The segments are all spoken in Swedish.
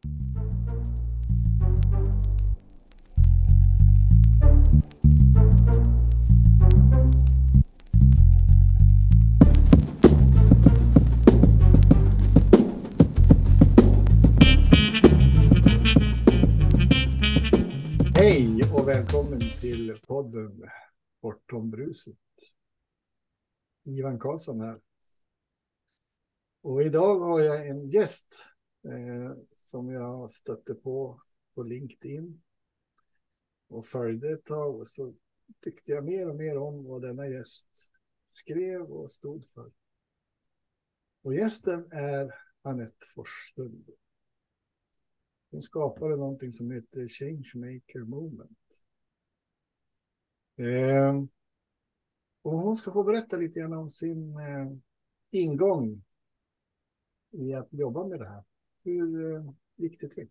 Hej och välkommen till podden Bortom bruset. Ivan Karlsson här. Och idag har jag en gäst eh, som jag stötte på på LinkedIn och följde ett tag och så tyckte jag mer och mer om vad denna gäst skrev och stod för. Och gästen är Anette Forslund. Hon skapade någonting som heter Changemaker Moment. Eh, och hon ska få berätta lite grann om sin eh, ingång i att jobba med det här. Hur eh, gick det till?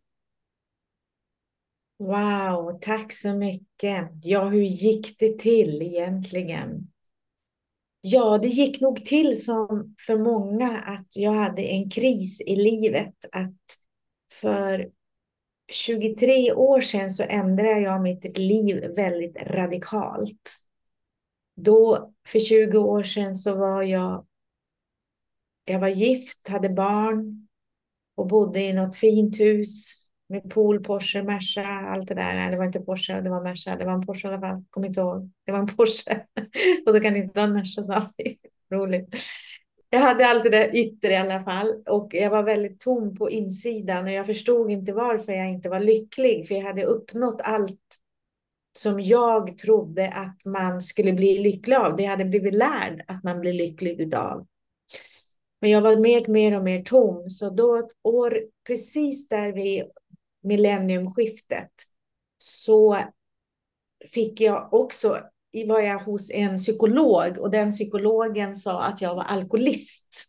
Wow, tack så mycket. Ja, hur gick det till egentligen? Ja, det gick nog till som för många att jag hade en kris i livet. Att för 23 år sedan så ändrade jag mitt liv väldigt radikalt. Då, för 20 år sedan, så var jag, jag var gift, hade barn och bodde i något fint hus med pool, Porsche, Merca, allt det där. Nej, det var inte Porsche, det var Merca. Det var en Porsche i alla fall. Kom inte ihåg. Det var en Porsche. och då kan det inte vara en Merca samtidigt. Roligt. Jag hade allt det där yttre i alla fall och jag var väldigt tom på insidan och jag förstod inte varför jag inte var lycklig för jag hade uppnått allt som jag trodde att man skulle bli lycklig av. Det hade blivit lärd att man blir lycklig utav. Men jag var mer, mer och mer tom så då ett år precis där vid millenniumskiftet så fick jag också var jag hos en psykolog och den psykologen sa att jag var alkoholist.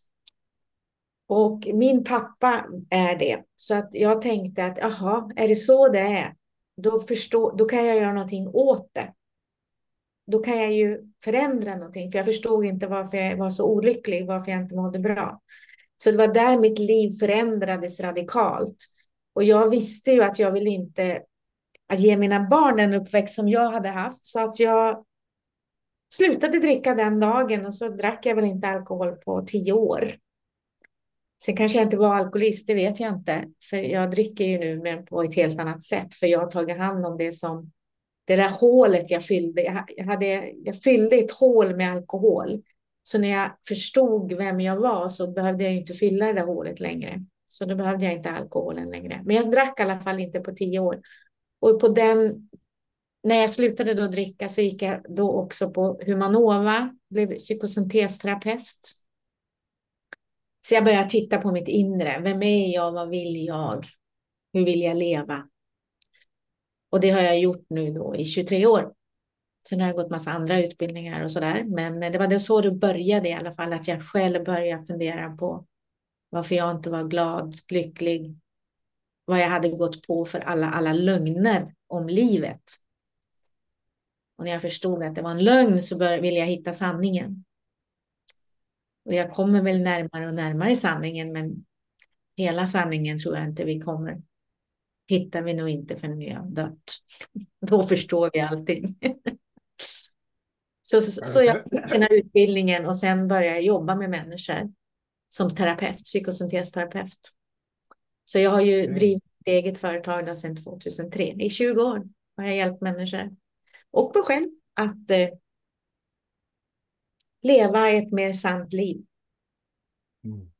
Och min pappa är det. Så att jag tänkte att jaha, är det så det är? Då, förstå, då kan jag göra någonting åt det. Då kan jag ju förändra någonting. För jag förstod inte varför jag var så olycklig, varför jag inte mådde bra. Så det var där mitt liv förändrades radikalt. Och jag visste ju att jag ville inte att ge mina barn en uppväxt som jag hade haft. Så att jag slutade dricka den dagen och så drack jag väl inte alkohol på tio år. Sen kanske jag inte var alkoholist, det vet jag inte. För jag dricker ju nu men på ett helt annat sätt. För jag har tagit hand om det som det där hålet jag fyllde. Jag, hade, jag fyllde ett hål med alkohol. Så när jag förstod vem jag var så behövde jag inte fylla det där hålet längre. Så då behövde jag inte alkoholen längre. Men jag drack i alla fall inte på tio år. Och på den när jag slutade då dricka så gick jag då också på Humanova, blev psykosyntesterapeut. Så jag började titta på mitt inre. Vem är jag? Vad vill jag? Hur vill jag leva? Och det har jag gjort nu då i 23 år. Sen har jag gått massa andra utbildningar och så där. Men det var det så det började i alla fall, att jag själv började fundera på varför jag inte var glad, lycklig, vad jag hade gått på för alla, alla lögner om livet. Och när jag förstod att det var en lögn så ville jag hitta sanningen. Och jag kommer väl närmare och närmare sanningen, men hela sanningen tror jag inte vi kommer. Hittar vi nog inte förrän vi har dött. Då förstår vi allting. Så, så, så jag fick den här utbildningen och sen började jag jobba med människor som terapeut, psykosyntesterapeut. Så jag har ju mm. drivit eget företag sedan 2003. I 20 år har jag hjälpt människor och mig själv att eh, leva ett mer sant liv. Mm.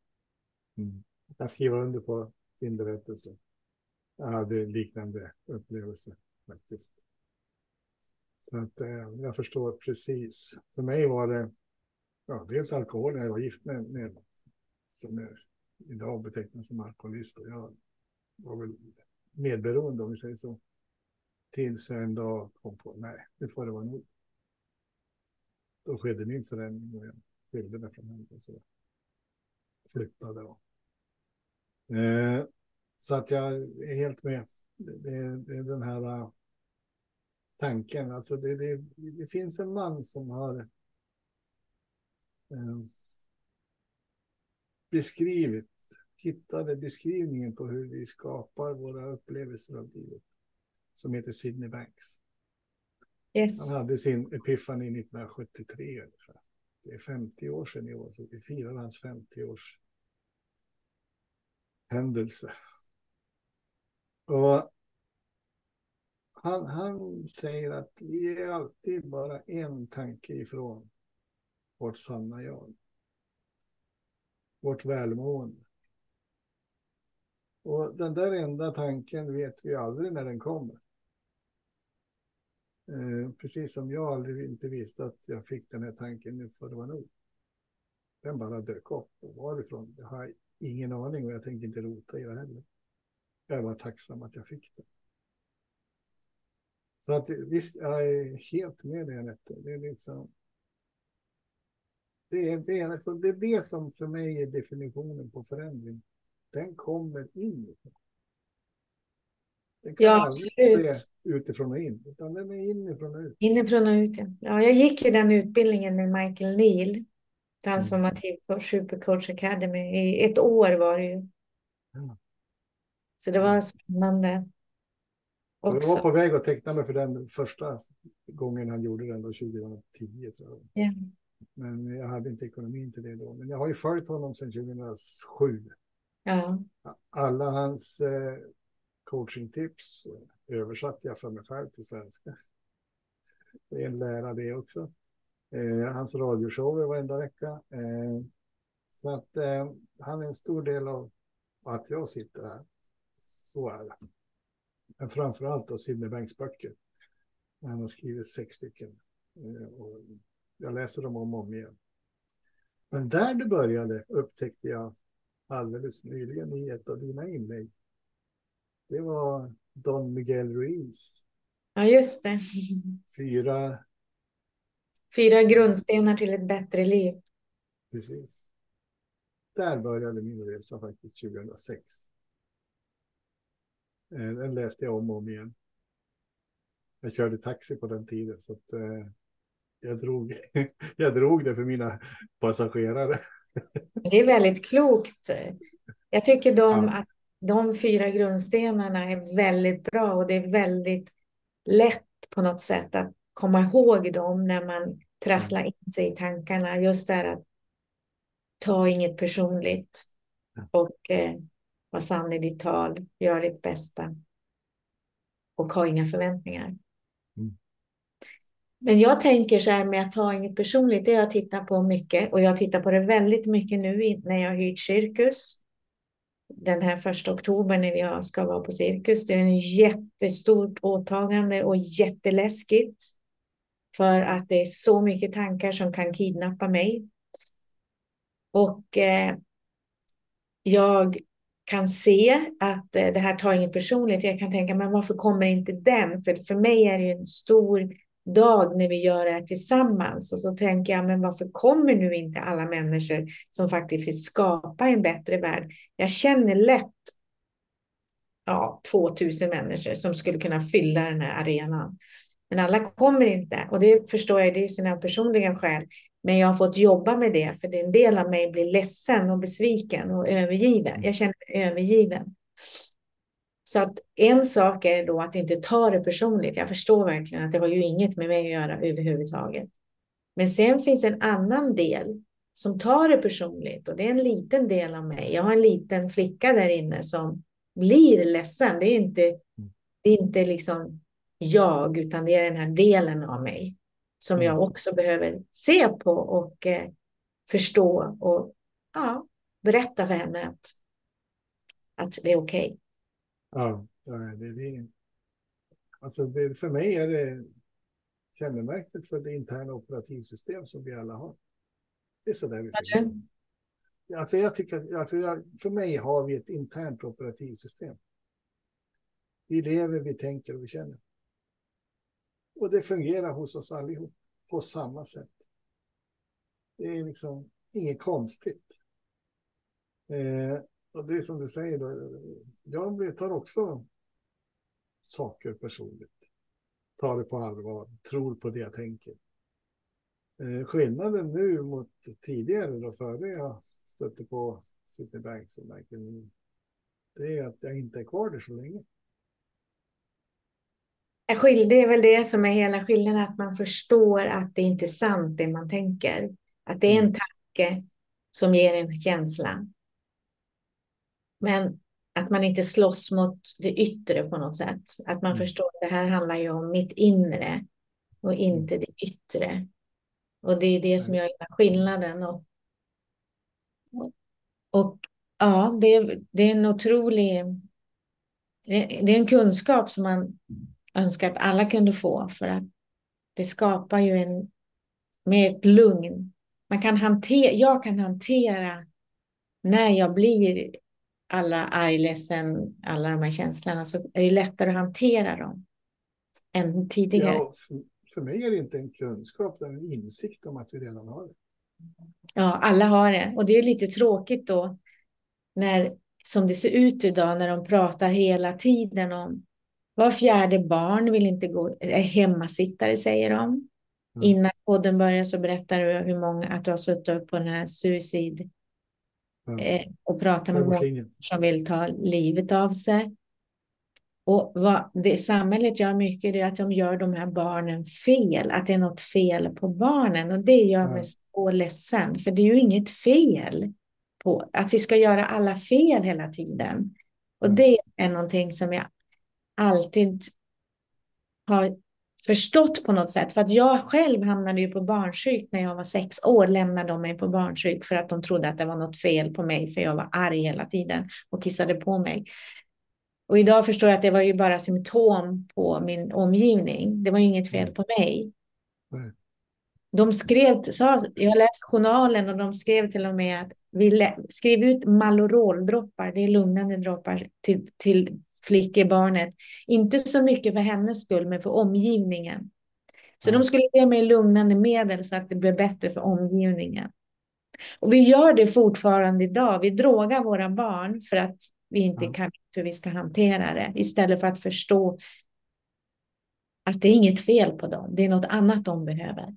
Mm. Jag skriver under på din berättelse. Jag hade liknande upplevelse faktiskt. Så att eh, jag förstår precis. För mig var det ja, dels alkohol jag var gift med, med som jag idag betecknas som alkoholist. Och jag var väl medberoende om vi säger så. Tills jag en dag kom på, nej, nu får det vara nog. Då skedde min förändring och jag skilde mig från henne och så flyttade. Och. Eh, så att jag är helt med. Det, det den här uh, tanken. Alltså det, det, det, finns en man som har uh, beskrivit hittade beskrivningen på hur vi skapar våra upplevelser av livet. Som heter Sidney Banks. Yes. Han hade sin Epiphany 1973 ungefär. Det är 50 år sedan i år, så vi firar hans 50-års händelse. Och han, han säger att vi är alltid bara en tanke ifrån vårt sanna jag. Vårt välmående. Och den där enda tanken vet vi aldrig när den kommer. Eh, precis som jag aldrig inte visste att jag fick den här tanken nu för det var nog. Den bara dök upp. Och varifrån? Jag har ingen aning och jag tänker inte rota i det heller. Jag bara tacksam att jag fick det. Så att visst, jag är helt med dig Anette. Det är liksom. Det är, det, är alltså, det är det som för mig är definitionen på förändring. Den kommer inifrån. Den kan Ja, aldrig ske utifrån och in, utan den är inifrån och ut. Inifrån och ut, ja. ja. Jag gick ju den utbildningen med Michael Neal, transformativ coach, supercoach academy. I ett år var det ju. Ja. Så det var spännande. Och jag Också. var på väg att teckna mig för den första gången han gjorde den, då 2010 tror jag. Ja. Men jag hade inte ekonomin till det då. Men jag har ju följt honom sedan 2007. Ja. Alla hans eh, coachingtips översatte jag för mig själv till svenska. Det är en lära det också. Eh, hans radioshower varenda vecka. Eh, så att eh, han är en stor del av att jag sitter här. Så är det. Men framför allt då Sidney Banks böcker. Han har skrivit sex stycken. Eh, och jag läser dem om och om igen. Men där det började upptäckte jag alldeles nyligen i ett av dina inlägg. Det var Don Miguel Ruiz. ja, just det. Fyra, Fyra grundstenar till ett bättre liv. precis. Där började min resa faktiskt 2006. Eh, Den läste jag om och om igen. Jag körde taxi på den tiden så att eh, jag, drog, jag drog det för mina passagerare. Det är väldigt klokt. Jag tycker de, Ja. att de fyra grundstenarna är väldigt bra och det är väldigt lätt på något sätt att komma ihåg dem när man trasslar in sig i tankarna. Just det här att ta inget personligt och eh, var sann i ditt tal, gör ditt bästa och ha inga förväntningar. Mm. Men jag tänker så här med att ta inget personligt, det jag tittat på mycket och jag tittar på det väldigt mycket nu när jag hyrt cirkus. Den här första oktober när vi ska vara på cirkus. Det är en jättestort åtagande och jätteläskigt. För att det är så mycket tankar som kan kidnappa mig. Och eh, jag kan se att eh, det här tar inget personligt. Jag kan tänka, men varför kommer inte den? För för mig är det ju en stor dag när vi gör det här tillsammans. Och så tänker jag, men varför kommer nu inte alla människor som faktiskt vill skapa en bättre värld? Jag känner lätt ja, 2000 människor som skulle kunna fylla den här arenan. Men alla kommer inte och det förstår jag, det är ju sina personliga skäl. Men jag har fått jobba med det för en del av mig blir ledsen och besviken och övergiven. Jag känner mig övergiven. Så att en sak är då att inte ta det personligt. Jag förstår verkligen att det har ju inget med mig att göra överhuvudtaget. Men sen finns en annan del som tar det personligt och det är en liten del av mig. Jag har en liten flicka där inne som blir ledsen. Det är inte, det är inte liksom jag, utan det är den här delen av mig som jag också behöver se på och eh, förstå och ja, berätta för henne att, att det är okej. Okay. Ja, det, det, alltså det, för mig är det kännemärket för det interna operativsystem som vi alla har. Det är så där vi. Alltså jag tycker, alltså jag, för mig har vi ett internt operativsystem. Vi lever, vi tänker och vi känner. Och det fungerar hos oss allihop på samma sätt. Det är liksom inget konstigt. Eh, och det är som du säger, då, jag tar också saker personligt. Tar det på allvar, tror på det jag tänker. Eh, skillnaden nu mot tidigare, då före jag stötte på Citibank Banks. Det är att jag inte är kvar där så länge. Det är väl det som är hela skillnaden, att man förstår att det inte är sant det man tänker. Att det är en Mm. tanke som ger en känsla. Men att man inte slåss mot det yttre på något sätt. Att man Mm. förstår att det här handlar ju om mitt inre och inte det yttre. Och det är det som gör skillnaden. Och, och ja, det är, det är en otrolig... Det det är en kunskap som man önskar att alla kunde få för att det skapar ju en med ett lugn. Man kan hantera, jag kan hantera när jag blir alla arg, ledsen, alla de här känslorna så är det lättare att hantera dem än tidigare. Ja, för, för mig är det inte en kunskap, det är en insikt om att vi redan har det. Ja, alla har det. Och det är lite tråkigt då när, som det ser ut idag, när de pratar hela tiden om var fjärde barn vill inte gå, är hemmasittare, säger de. Mm. Innan podden börjar så berättar du hur många, att du har suttit upp på den här suicid eh, och pratat med många som vill ta livet av sig. Och vad det samhället gör mycket är att de gör de här barnen fel, att det är något fel på barnen och det gör mig så ledsen, för det är ju inget fel på att vi ska göra alla fel hela tiden. Och Mm. det är någonting som jag alltid har förstått på något sätt, för att jag själv hamnade ju på barnsjuk när jag var sex år, lämnade de mig på barnsjuk för att de trodde att det var något fel på mig, för jag var arg hela tiden och kissade på mig. Och idag förstår jag att det var ju bara symptom på min omgivning. Det var ju inget fel på mig. Nej. De skrev, sa, jag har läst journalen och de skrev till och med att vi skrev ut Maloroldroppar, det är lugnande droppar till, till flickebarnet. Inte så mycket för hennes skull, men för omgivningen. Så Ja. de skulle ge mig lugnande medel så att det blev bättre för omgivningen. Och vi gör det fortfarande idag. Vi drogar våra barn för att vi inte Ja. kan veta hur vi ska hantera det. Istället för att förstå att det är inget fel på dem. Det är något annat de behöver.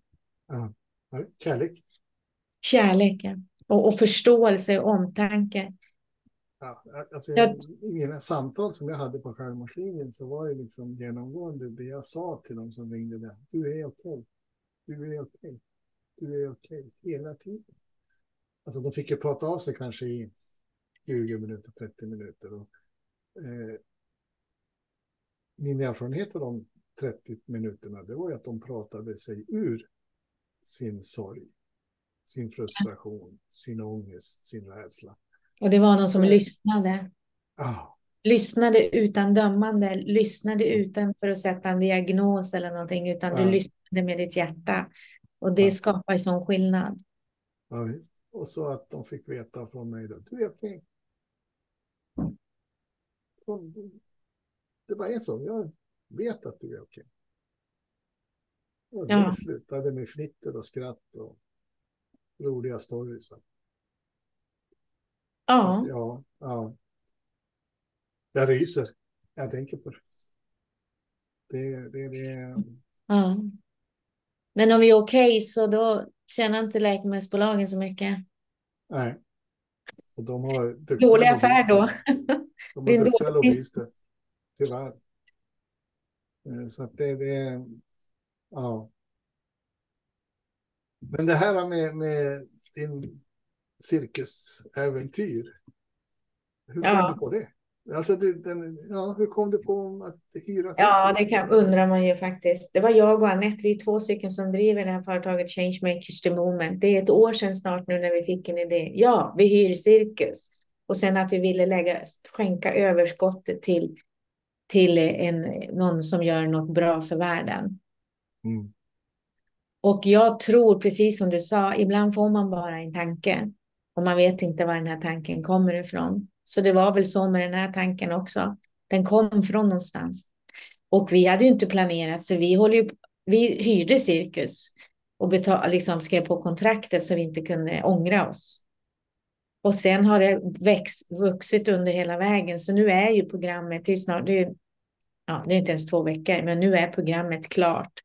Ja. Ja, Kärlek. Kärleken och, och förståelse och omtanke. Ja, alltså, Jag- I mina samtal som jag hade på självmordslinjen så var det liksom genomgående det jag sa till dem som ringde där. Du är okej. Du är okej. Du är okej. Hela tiden. Alltså de fick ju prata av sig kanske i 20 minuter, 30 minuter. Och, eh, min erfarenhet av de 30 minuterna det var ju att de pratade sig ur sin sorg, sin frustration, sin ångest, sin rädsla. Och det var någon som Mm. lyssnade. Ah, Lyssnade utan dömande, lyssnade utan för att sätta en diagnos eller någonting, utan du lyssnade med ditt hjärta. Och det Ja. skapar ju sån skillnad. Ja, visst. Och så att de fick veta från mig då, du är okej. Och Det bara är så, jag vet att du är okej. Och det Ja. slutade med fnitter och skratt och roliga stories. Ja, att, ja, ja. Jag ryser. Jag tänker på det. Det, det, det, ja. Men om vi är okej så då tjänar inte läkemedelsbolagen så mycket. nej. Och de har Dålig affär då. De har duktiga lobbyister. Tyvärr. Eh, Så att det, det, ja. Men det här med, med din cirkusäventyr. Hur kom Ja. du på det? Alltså, du, den, ja, hur kom du på att hyra Ja, cirkus? det kan, undrar man ju faktiskt. Det var jag och Anette, vi är två stycken som driver det här företaget Changemakers the Moment. Det är ett år sedan snart nu när vi fick en idé. Ja, vi hyr cirkus. Och sen att vi ville lägga, skänka överskottet till, till en, någon som gör något bra för världen. Mm. Och jag tror, precis som du sa, ibland får man bara en tanke. Och man vet inte var den här tanken kommer ifrån. Så det var väl så med den här tanken också. Den kom från någonstans. Och vi hade ju inte planerat, så vi, håller ju, vi hyrde cirkus och betal, liksom skrev på kontraktet så vi inte kunde ångra oss. Och sen har det växt, vuxit under hela vägen, så nu är ju programmet, det är snart, det är, ja, det är inte ens två veckor, men nu är programmet klart.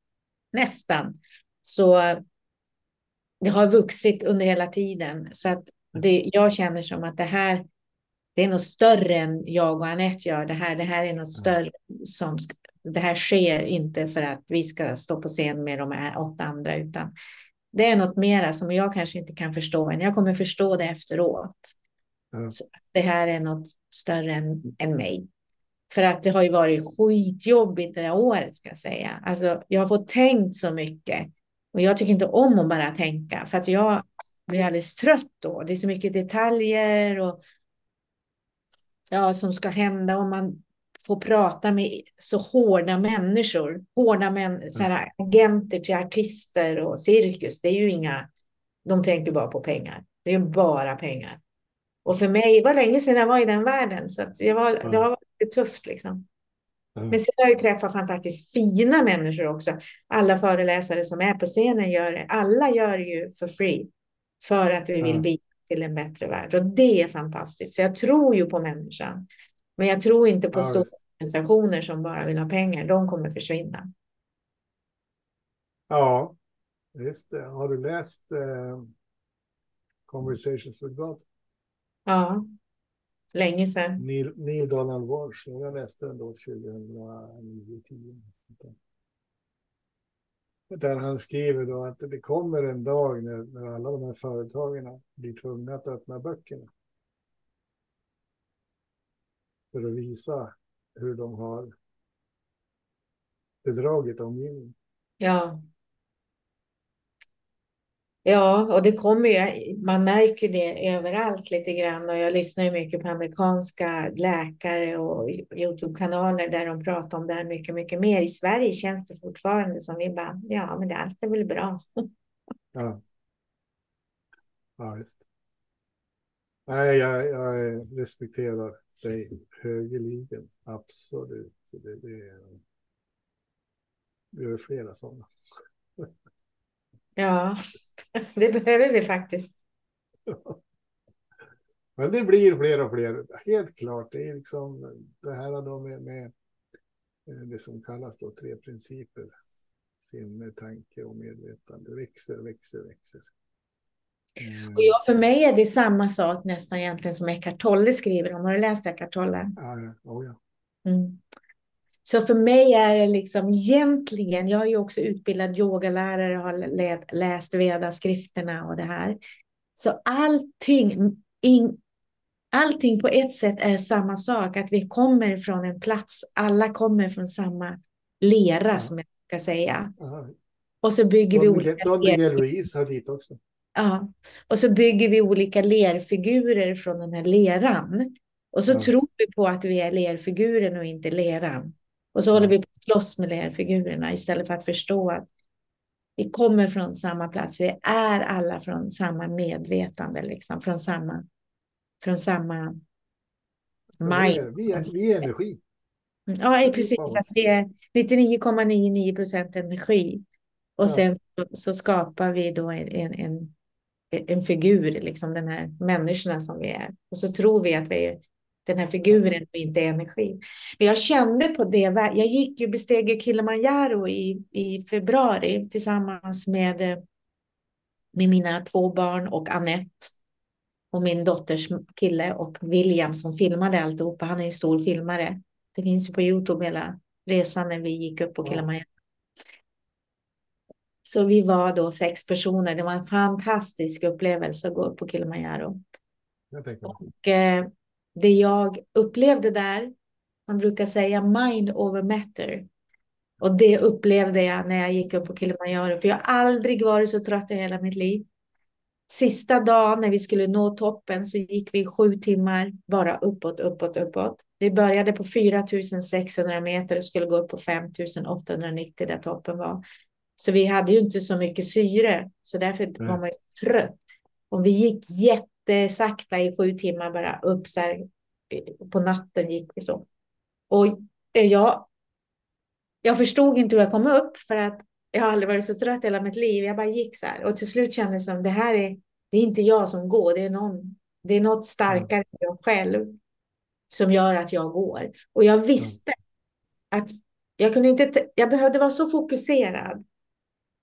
Nästan. Så det har vuxit under hela tiden. Så att det, jag känner som att det här det är något större än jag och Anette gör det här. Det här är något större som det här sker inte för att vi ska stå på scen med de här åtta andra, utan det är något mera som jag kanske inte kan förstå än. Jag kommer förstå det efteråt. Mm. det här är något större än, än mig. För att det har ju varit skitjobbigt det här året ska jag säga. Alltså, jag har fått tänkt så mycket. Och jag tycker inte om att bara tänka. För att jag blir alldeles trött då. Det är så mycket detaljer och ja, som ska hända. Och man får prata med så hårda människor. Hårda män, så här, agenter till artister och cirkus. Det är ju inga... De tänker bara på pengar. Det är bara pengar. Och för mig, det var länge sedan jag var i den världen. Så det, var, det har varit tufft liksom. Mm. Men sen har jag ju träffat fantastiskt fina människor också. Alla föreläsare som är på scenen gör det. Alla gör det ju för free. För att vi vill bidra till en bättre värld. Och det är fantastiskt. Så jag tror ju på människan. Men jag tror inte på ja, stora organisationer som bara vill ha pengar. De kommer försvinna. Ja, visst. Har du läst eh, Conversations with God? Ja, länge sedan. Neil, Neil Donald Walsh, jag läste den då 2009-10. Där han skriver då att det kommer en dag när, när alla de här företagen blir tvungna att öppna böckerna. För att visa hur de har bedragit omgivningen. Ja. Ja, och det kommer ju, man märker det överallt lite grann och jag lyssnar ju mycket på amerikanska läkare och Youtube-kanaler där de pratar om det här mycket, mycket mer. I Sverige känns det fortfarande som vi bara, ja, men det allt är väl bra. Ja. Ja, visst. Nej, jag, jag respekterar dig högerligen, absolut. Det, det, det är flera sådana. Ja, det behöver vi faktiskt. Men det blir fler och fler, helt klart. Det är liksom det här då med, med eh, det som kallas då tre principer. Sinne, tanke och medvetande växer, växer, växer. Och ja, för mig är det samma sak nästan egentligen som Eckart Tolle skriver om. Har du läst Eckart Tolle? Ja, ja. Oh, ja. Mm. Så för mig är det liksom egentligen, jag är ju också utbildad yogalärare och har läst Veda-skrifterna och det här. Så allting, in, allting på ett sätt är samma sak, att vi kommer från en plats, alla kommer från samma lera ja. som jag ska säga. Aha. Och så bygger Don vi olika... Don Miguel Ruiz hör dit också. Ja, och så bygger vi olika lerfigurer från den här leran. Och så ja. tror vi på att vi är lerfiguren och inte leran. Och så håller vi på att slåss med lerfigurerna istället för att förstå att vi kommer från samma plats. Vi är alla från samma medvetande, liksom, från samma, från samma mind. Vi är, vi är energi. Ja, precis. Att vi är 99,99 procent energi. Och ja. sen så, så, skapar vi då en, en, en figur, liksom den här människorna som vi är. Och så tror vi att vi är den här figuren och inte energi. Men jag kände på det, jag gick ju besteg Kilimanjaro i, i februari tillsammans med, med mina två barn och Annette och min dotters kille och William som filmade alltihopa. Han är en stor filmare. Det finns ju på Youtube hela resan när vi gick upp på Kilimanjaro. Så vi var då sex personer. Det var en fantastisk upplevelse att gå upp på Kilimanjaro. Och, eh, det jag upplevde där, man brukar säga mind over matter. Och det upplevde jag när jag gick upp på Kilimanjaro, för jag har aldrig varit så trött i hela mitt liv. Sista dagen när vi skulle nå toppen så gick vi sju timmar bara uppåt, uppåt, uppåt. Vi började på 4600 meter och skulle gå upp på 5890 där toppen var. Så vi hade ju inte så mycket syre, så därför mm. var man trött. Och vi gick jätte jättesakta i sju timmar bara upp så här, på natten gick vi så. Och eh, jag, jag förstod inte hur jag kom upp för att jag har aldrig varit så trött hela mitt liv. Jag bara gick så här och till slut kändes det som det här är, det är inte jag som går, det är någon, det är något starkare än jag själv som gör att jag går. Och jag visste att jag kunde inte, jag behövde vara så fokuserad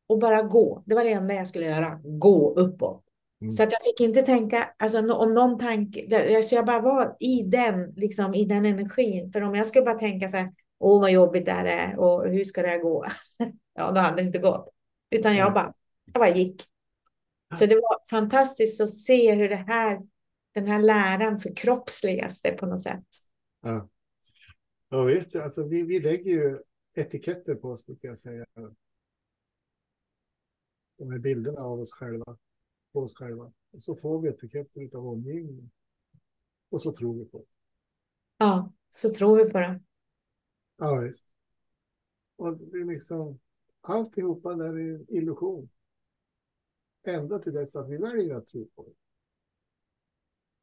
och bara gå. Det var det enda jag skulle göra, gå uppåt. Mm. Så att jag fick inte tänka, alltså om någon tanke, så jag bara var i den, liksom i den energin. För om jag skulle bara tänka så här, åh vad jobbigt det här är och hur ska det här gå? Ja, då hade det inte gått. Utan jag Nej. bara, jag bara gick. Så det var fantastiskt att se hur det här, den här läran förkroppsligas det på något sätt. Ja. Ja visst, alltså vi, vi lägger ju etiketter på oss brukar jag säga. De här bilderna av oss själva, på oss själva. Och så får vi etiketter av omgivningen. Och så tror vi på det. Ja, så tror vi på det. Ja visst. Och det är liksom, alltihopa där är en illusion. Ända till dess att vi väljer att tro på det.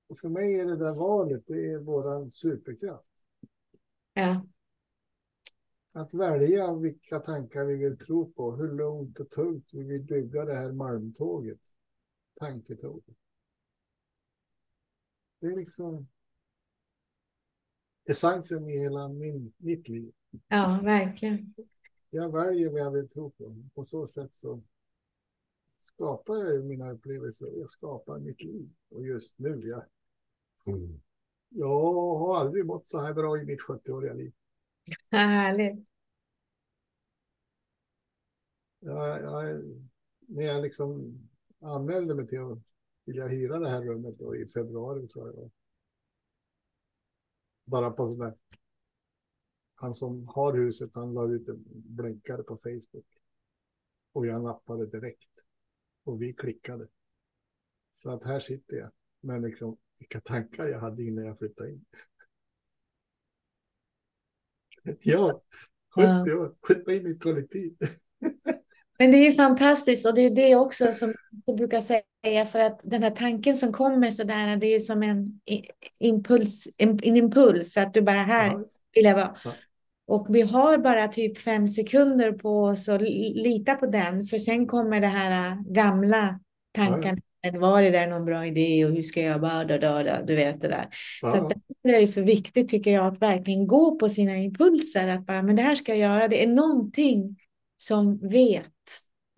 Och för mig är det där valet, det är våran superkraft. Ja, Att välja vilka tankar vi vill tro på, hur lugnt och tungt vi vill bygga det här malmtåget, tanketåget. Det är liksom essensen i hela min, mitt liv. ja, verkligen. Jag väljer vad jag vill tro på. På så sätt så skapar jag mina upplevelser. Jag skapar mitt liv. Och just nu, jag, jag har aldrig mått så här bra i mitt 70-åriga liv. Härligt. Jag, jag, när jag liksom anmälde mig till att vilja hyra det här rummet då i februari tror jag. Bara på sådär. Han som har huset, han la ut en blänkare på Facebook. Och jag nappade direkt. Och vi klickade. Så att här sitter jag. Men liksom vilka tankar jag hade innan jag flyttade in. ja, 70 år, flytta in i ett kollektiv. Men det är ju fantastiskt och det är det också som jag brukar säga för att den här tanken som kommer så där, det är ju som en impuls, en, en impuls att du bara här Ja, vill jag vara. Ja. Och vi har bara typ fem sekunder på oss att li- lita på den, för sen kommer det här äh, gamla tankarna. Var det där någon bra idé och hur ska jag bara, da, du vet det där. Så att ja, därför är det så viktigt tycker jag att verkligen gå på sina impulser. Att bara, men det här ska jag göra. Det är någonting som vet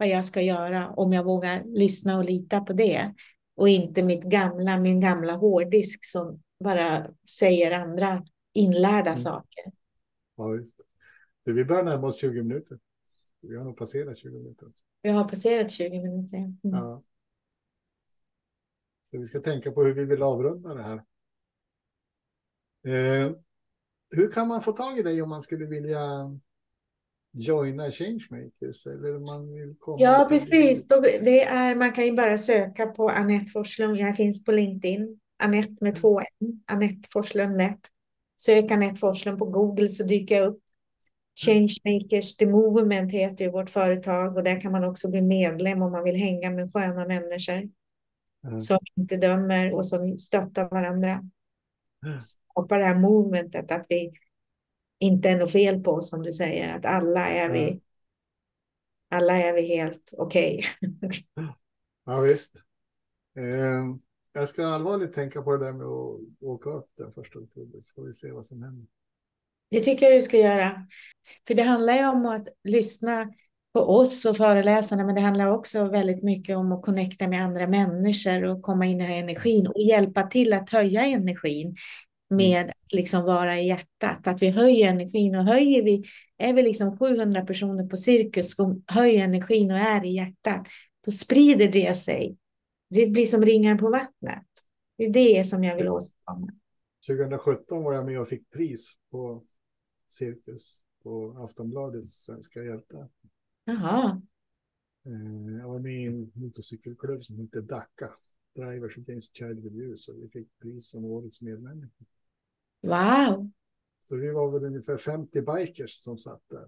vad jag ska göra om jag vågar lyssna och lita på det. Och inte mitt gamla, min gamla hårddisk som bara säger andra inlärda Mm. saker. ja visst. Du, vi börjar närma oss 20 minuter. Vi har nog passerat 20 minuter. Vi har passerat 20 minuter. Mm. Ja. Så vi ska tänka på hur vi vill avrunda det här. Eh, hur kan man få tag i dig om man skulle vilja joina Changemakers? Eller man vill komma Ja, precis. Det är, man kan ju bara söka på Anette Forslund. Jag finns på LinkedIn. Anette med två N. Anette Forslund lätt. Sök Anette Forslund på Google så dyker jag upp. Changemakers, The Movement heter ju vårt företag och där kan man också bli medlem om man vill hänga med sköna människor Ja. som inte dömer och som stöttar varandra. Ja. Skapa det här movementet att vi inte är något fel på oss som du säger, att alla är vi, Ja. alla är vi helt okej. Ja, visst. Eh, jag ska allvarligt tänka på det där med att åka upp den första oktober så får vi se vad som händer. Det tycker jag du ska göra. För det handlar ju om att lyssna på oss och föreläsarna, men det handlar också väldigt mycket om att connecta med andra människor och komma in i energin och hjälpa till att höja energin med att liksom vara i hjärtat. Att vi höjer energin och höjer vi, är vi liksom 700 personer på cirkus som höjer energin och är i hjärtat, då sprider det sig. Det blir som ringar på vattnet. Det är det som jag vill åstadkomma. 2017 var jag med och fick pris på Cirkus på Aftonbladets Svenska hjältar. Jaha, Eh, Jag var med i en motorcykelklubb som heter DACA, Drivers Against Child Abuse, och vi fick pris som årets medlem. Wow, Så vi var väl ungefär 50 bikers som satt där.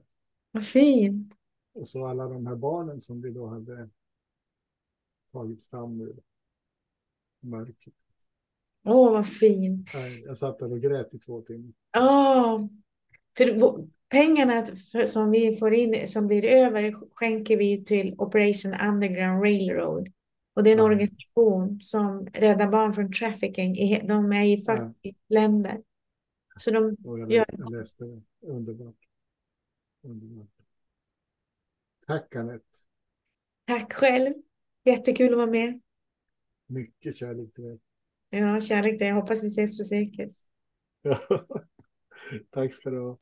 vad fint. Och så alla de här barnen som vi då hade tagit fram ur mörkret. Åh, vad fint. Jag satt där och grät i två timmar. Ja, för vå- pengarna för, som vi får in, som blir över, skänker vi till Operation Underground Railroad. Och det är en organisation som räddar barn från trafficking. De är i 40 länder. Så de och jag, läste, jag läste det. Underbart. Underbart. Tack Anette. Tack själv. Jättekul att vara med. Mycket kärlek till dig. Ja, kärlek till dig. Hoppas vi ses på cirkus. Tack ska du ha.